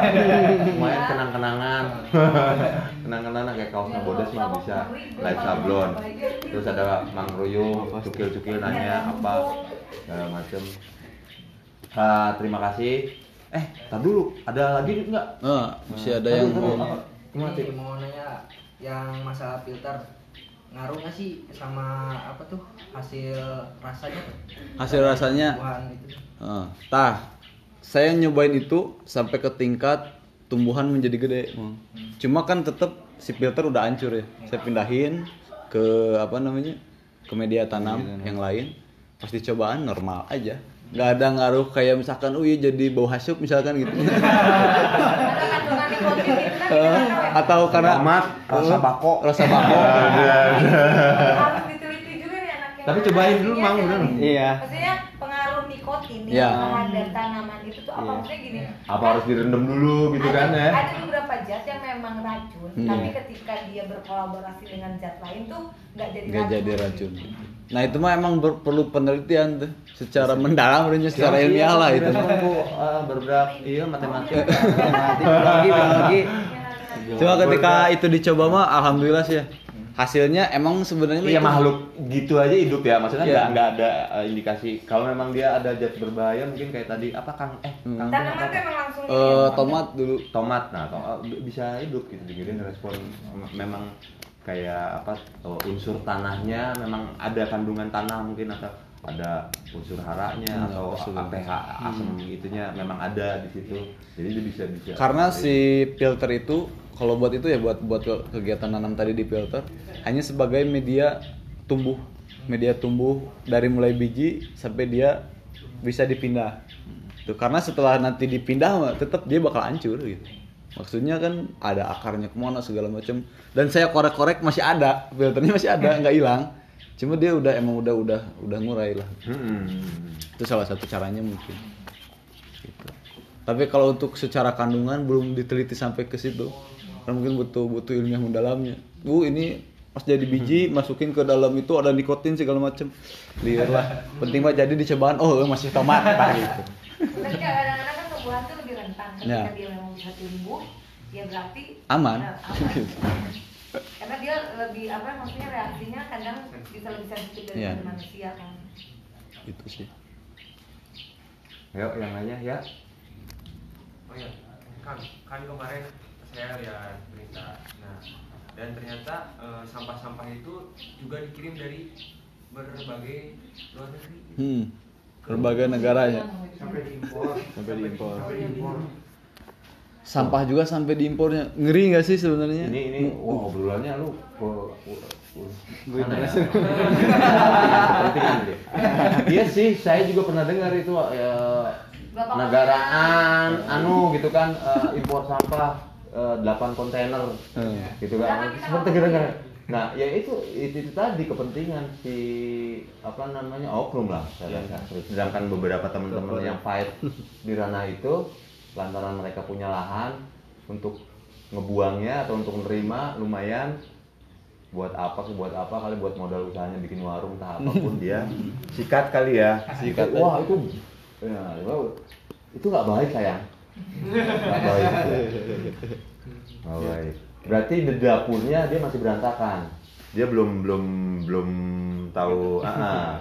A: Lumayan kenang-kenangan. Kenang-kenangan. Kayak kaosnya bodas mah bisa light sablon. Terus ada Mang Ruyung cukil-cukil nanya apa segala macem. Ah, terima kasih. Eh tar dulu ada lagi nggak?
B: Nah, masih ada yang mau
F: mau nanya yang masalah filter ngaruh nggak sih sama apa tuh hasil rasanya tuh?
B: hasil rasanya
F: itu.
B: Ah, tah, saya nyobain itu sampai ke tingkat tumbuhan menjadi gede. Mang. Cuma kan tetap si filter udah hancur ya. Saya pindahin ke apa namanya ke media tanam yang lain. Pas dicobaan normal aja. Nggak ada ngaruh kayak misalkan, oh iya jadi bau hasuk misalkan gitu.
C: Ada kandungan nikotin itu kan ya.
B: atau karena
A: Tomat, rasa bako.
B: rasa bako.
C: juga nih anaknya.
A: Tapi cobain dulu, Mang, bener.
D: Iya.
C: Maksudnya pengaruh nikotin ini
B: Ya.
C: terhadap tanaman itu tuh apa
D: Iya.
C: maksudnya gini
A: Apa harus direndam dulu gitu
C: ada,
A: kan ya?
C: ada beberapa zat yang memang racun
B: Hmm.
C: tapi ketika dia berkolaborasi dengan zat lain tuh nggak jadi racun
B: nah itu mah emang ber- perlu penelitian tuh secara mendalam sebenarnya secara ilmiah lah itu
A: Iya, Bu, eh, berberak iya matematika.
D: Matematik, biologi, biologi.
B: cuma ketika itu dicoba mah alhamdulillah sih ya hasilnya emang sebenarnya
A: Iya
B: itu-
A: makhluk gitu aja hidup ya, maksudnya
B: Iya.
A: nggak nggak ada eh, indikasi. Kalau memang dia ada zat berbahaya mungkin kayak tadi apa kang eh
B: Hmm.
A: kang
C: tanaman tuh emang langsung
B: Eh,
C: ya.
B: tomat dulu
A: tomat nah to- bisa hidup gitu dikirim respon memang kayak apa oh, unsur tanahnya memang ada kandungan tanah mungkin atau ada unsur haranya
B: Hmm,
A: atau
B: unsur.
A: pH asam itunya memang ada di situ. Jadi dia bisa bisa
B: karena si filter itu kalau buat itu ya buat buat ke- kegiatan nanam tadi di filter hanya sebagai media tumbuh media tumbuh dari mulai biji sampai dia bisa dipindah. Tuh karena setelah nanti dipindah tetap dia bakal hancur gitu maksudnya kan ada akarnya ke mana segala macam. Dan saya korek-korek masih ada filternya masih ada nggak hilang. Cuma dia udah emang udah udah udah ngurai lah.
A: Hmm.
B: itu salah satu caranya mungkin. Gitu. tapi kalau untuk secara kandungan belum diteliti sampai ke situ. Karena mungkin butuh butuh ilmiah mendalamnya. Bu ini pas jadi biji masukin ke dalam itu ada nikotin segala macem lihat lah. Penting mah jadi dicobaan oh masih tomat Pak, gitu.
C: Tapi kadang-kadang kan tumbuhan tuh lebih rentan ketika
B: Ya.
C: dia bisa tumbuh, ya berarti
B: Aman.
C: Nah, aman. Karena dia lebih apa maksudnya reaksinya kadang bisa lebih sensitif dari
B: Ya.
C: manusia kan.
B: itu sih
A: Yuk yang lainnya ya.
G: Oh ya, kan, kan kemarin saya lihat berita. Nah, dan ternyata eh, sampah-sampah itu juga dikirim dari berbagai luar negeri.
B: hmm. berbagai negara ya
E: sampai diimpor
B: sampai diimpor
E: sampai diimpor
B: sampah juga sampai diimpornya ngeri nggak sih sebenarnya
A: Ini ini wah obrolannya lu
B: Gue
A: ya? Iya sih, saya juga pernah dengar itu ya, negaraan anu gitu kan eh, impor sampah eh, 8 kontainer
B: Hmm.
A: gitu kan. Seperti kan. Nah, ya itu, itu itu tadi kepentingan si apa namanya oknum lah saya rasa. Sedangkan beberapa teman-teman yang fight di ranah itu lantaran mereka punya lahan untuk ngebuangnya atau untuk menerima lumayan. Buat apa sih buat apa kali buat modal usahanya bikin warung entah apa pun dia. Sikat kali ya.
B: Sikat.
A: Wah itu ya, itu nggak baik sayang. Nggak baik. Nggak baik. Berarti di dapurnya dia masih berantakan? Dia belum belum belum tahu. Ah, ah.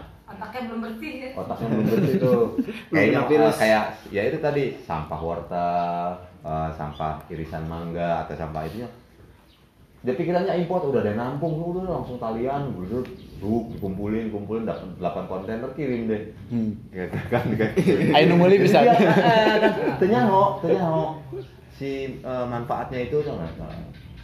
C: Otaknya belum bersih ya.
A: otaknya belum bersih tuh kayaknya
D: virus.
A: kayak ya itu tadi sampah wortel eh, sampah irisan mangga atau sampah itu dia pikirannya import udah ada nampung udah langsung talian gitu duk dikumpulin kumpulin dapat 8 kontainer kirim deh
B: Hmm.
A: gitu kan kan
B: Ayo bisa.
A: Iya, eh, kan. Tenyaho, tenyaho. si eh, manfaatnya itu salah.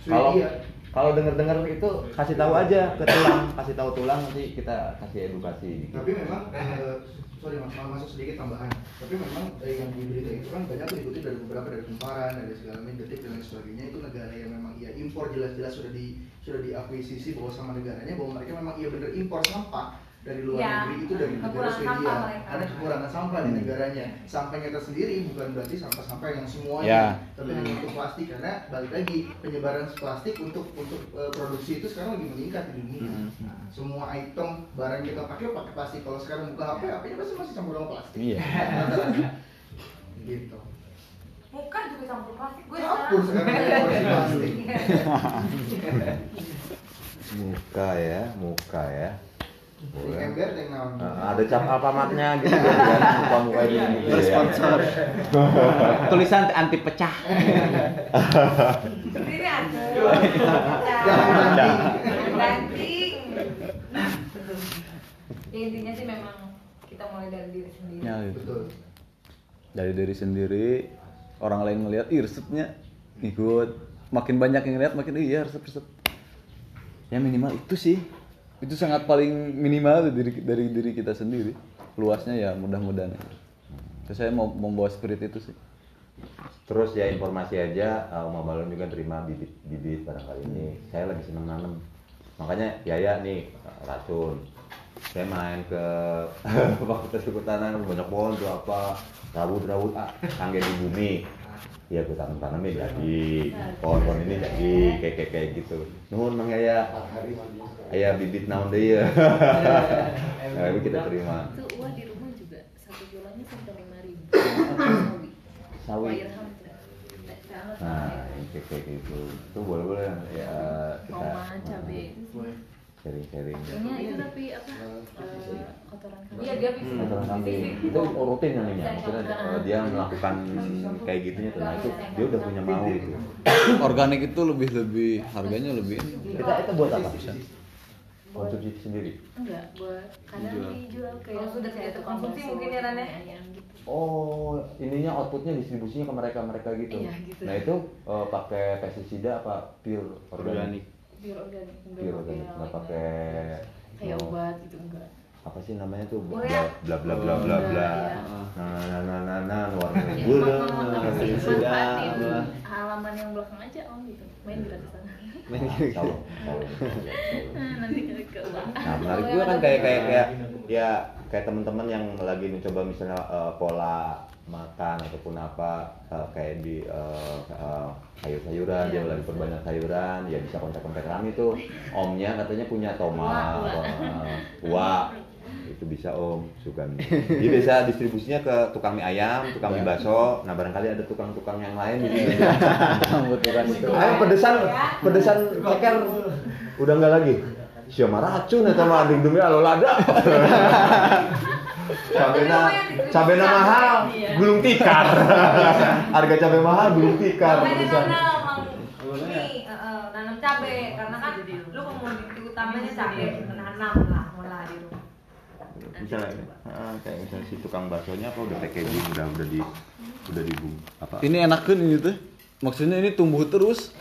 A: kalau
E: Swedia.
A: Kalau dengar-dengar itu kasih tahu aja ke tulang kasih tahu tulang nanti kita kasih edukasi.
E: Tapi memang eh, sorry mas mau masuk sedikit tambahan. Tapi memang eh, yang di berita itu kan banyak tuh dikutip dari beberapa dari kumparan dari segala macam detik dan lain sebagainya. Itu negara yang memang iya impor jelas-jelas sudah di sudah diakuisisi bahwa sama negaranya bahwa mereka memang iya bener impor sampah dari luar
C: Ya,
E: negeri itu dari negara Swedia. ada kekurangan sampah di negaranya. Sampahnya tersendiri bukan berarti sampah-sampah yang semuanya
B: Ya.
E: tapi hanya untuk plastik. Karena balik lagi penyebaran plastik untuk untuk eh, produksi itu sekarang lagi meningkat di dunia. Nah, semua item barang yang kita pakai pakai plastik. Kalau sekarang buka HP HP-nya pasti masih campur sama plastik.
B: Iya.
E: gitu.
C: Muka juga campur plastik. Gue
E: Campur sekarang campur plastik.
A: muka ya muka ya
E: ember yang naon
A: Nah, ada cap alpamatnya gitu kan muka muka ini gitu ya.
B: Sponsor. Tulisan anti pecah.
C: Ini ada.
E: Jangan banting.
C: Banting. Ya intinya sih memang kita mulai dari diri sendiri.
B: Ya, gitu.
E: betul
B: Dari diri sendiri, orang lain ngelihat, ih resepnya ikut. Makin banyak yang ngeliat, makin iya resep-resep. Ya minimal itu sih. Itu sangat paling minimal dari dari diri kita sendiri. Luasnya ya mudah-mudahan. Terus saya mau membawa spirit itu sih.
A: Terus ya informasi aja, uh, Uma Balon juga terima bibit-bibit barangkali ini. Saya lagi seneng nanam. Makanya biaya nih uh, racun. saya main ke fakultas kehutanan banyak pohon tuh apa rawut rawut ah di bumi ya gue tanam tanamnya jadi pohon-pohon ini jadi kayak kayak kayak gitu. Nuhun mang ya ayah bibit naon deh ya nah, itu kita terima.
C: Itu uang di rumah juga satu kilanya sampai lima ribu. Sawi. Nah,
A: kayak kayak gitu itu. Boleh boleh ya kita
C: Tomat, cabe.
A: sharing sharing
C: Ini itu tapi apa? eh, kotoran kambing.
H: Iya, dia bisa.
A: Kotoran kambing. Itu rutin namanya. Maksudnya eh, dia melakukan kayak gitunya tuh nah itu dia udah punya mau gitu.
B: Organik itu lebih lebih harganya lebih
A: kita itu buat apa? Konsumsi sendiri?
C: Enggak, buat kadang
B: Dijual.
C: dijual kayak
H: Kalau sudah tidak terkonsumsi
C: bakso,
H: mungkin ya, Ran,
C: tukang ayam gitu.
A: oh ininya outputnya distribusinya ke mereka mereka gitu?
C: Iya, gitu.
A: nah itu eh, pakai pestisida apa pure organik?
B: Organik
C: Pure organik, enggak
A: pure organik
C: pakai
A: nggak pakai
C: kayak
A: oh,
C: obat gitu enggak.
A: apa sih namanya tuh bla bla bla bla bla bla
C: Iya.
A: nah nah nah nah nah warna
C: Ya,
B: Pestisida,
C: manfaatin
B: apa.
C: halaman yang belakang aja om gitu. Main gratis sana.
B: Main gitu.
A: Salah.
C: Nah, nanti ke.
A: Nah, menarik juga kan kayak kayak kayak ya kayak teman-teman yang lagi mencoba misalnya eh, pola makan ataupun apa eh, kayak di eh, eh, sayur-sayuran dia lagi perbanyak sayuran ya bisa kontak-kontak kami tuh. Omnya katanya punya tomat.
C: Wah
A: itu bisa om. Suka dia bisa distribusinya ke tukang mie ayam tukang mie bakso. Nah barangkali ada tukang-tukang yang lain di sini.
B: Itu
A: Ayo pedesan, pedesan ceker. Udah nggak lagi. Siapa racun ya sama ading demi alo lada. Cabena, cabena mahal, gulung tikar. Harga cabai mahal, gulung tikar.
H: Mang ini eh, nanam cabe karena kan lu komoditi utamanya cabe nanam lah mulai di rumah.
A: Misalnya, ah, kayak misalnya si tukang baksonya apa udah packaging, udah udah di udah di apa?
B: ini enakan ini tuh maksudnya ini tumbuh terus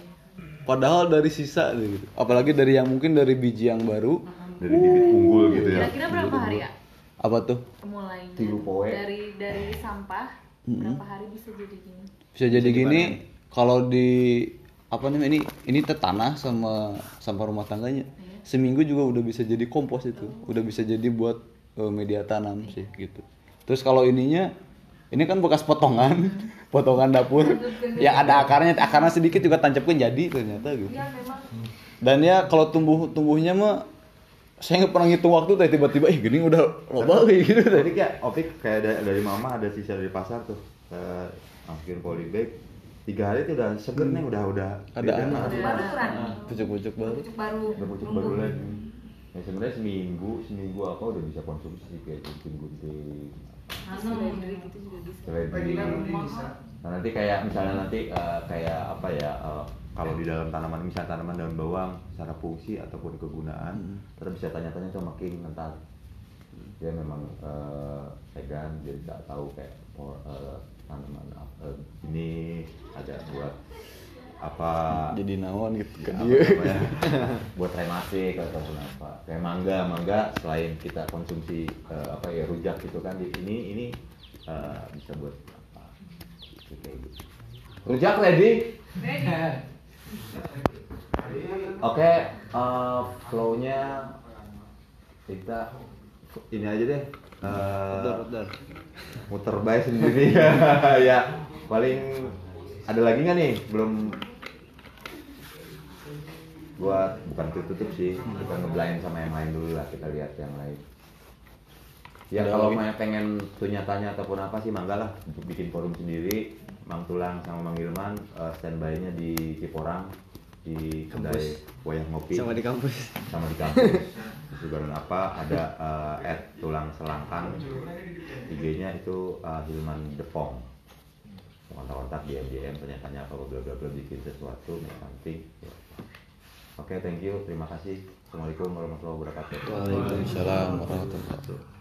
B: padahal dari sisa gitu apalagi dari yang mungkin dari biji yang baru
A: Dari bibit unggul gitu ya.
C: Kira-kira berapa hari ya?
B: Apa tuh?
C: Mulai
A: Tilu poe.
C: dari dari sampah berapa hari bisa jadi gini?
B: bisa jadi gini kalau di apa namanya ini ini teh tanah sama sampah rumah tangganya. Seminggu juga udah bisa jadi kompos itu. Udah bisa jadi buat eh, media tanam sih gitu. Terus kalau ininya ini kan bekas potongan potongan dapur. Yang ada akarnya akarnya sedikit juga tancapkan jadi ternyata gitu.
H: Iya memang.
B: Dan ya kalau tumbuh tumbuhnya mah saya nggak pernah ngitung waktu teh tiba-tiba ih gini udah loba kayak gitu teh
A: Opik ya, Opik kayak dari, dari mama ada sisa dari pasar tuh. Eh, masukin polybag. Tiga hari itu udah seger nih, udah udah
B: Ada anak.
H: kan.
B: pucuk-pucuk baru
H: Pucuk baru.
A: Udah pucuk baru lagi. Ya sebenarnya seminggu, seminggu apa udah bisa konsumsi kayak gunting-gunting.
H: Nanam.
C: Dari gitu juga bisa.
A: Seledri. Nah, nanti kayak misalnya nanti eh, kayak apa ya eh, kalau di dalam tanaman misalnya tanaman daun bawang secara fungsi ataupun kegunaan terus bisa tanya-tanya sama King ntar dia memang eh, vegan dia bisa tahu kayak eh, tanaman apa eh, ini ada buat apa
B: jadi naon gitu
A: ya,
B: kan
A: apa namanya, buat rematik ataupun apa. Kayak mangga mangga selain kita konsumsi eh, apa ya rujak gitu kan di ini ini eh, bisa buat apa. Kayak gitu. Rujak ready Oke, eh, flow-nya kita ini aja deh. eh,
B: Dar, dar.
A: muter baik sendiri. Ya paling ada lagi nggak nih? Belum. Buat bukan tutup sih kita ngeblain sama yang lain dulu lah kita lihat yang lain. Ya kalau pengen punya tanya ataupun apa sih mangga lah untuk bikin forum sendiri Mang Tulang sama Mang Ilman eh, standby-nya di Ciporang di kedai wayang ngopi.
D: Sama di kampus.
A: Sama di kampus. Juga apa? Ada eh, at tulang selangkang. IG-nya itu eh, Hilman Depong kontak-kontak di MJM tanya-tanya apa bla bla bla bikin sesuatu penting. Ya. oke thank you. Terima kasih. Assalamualaikum warahmatullahi wabarakatuh.
B: Waalaikumsalam warahmatullahi wabarakatuh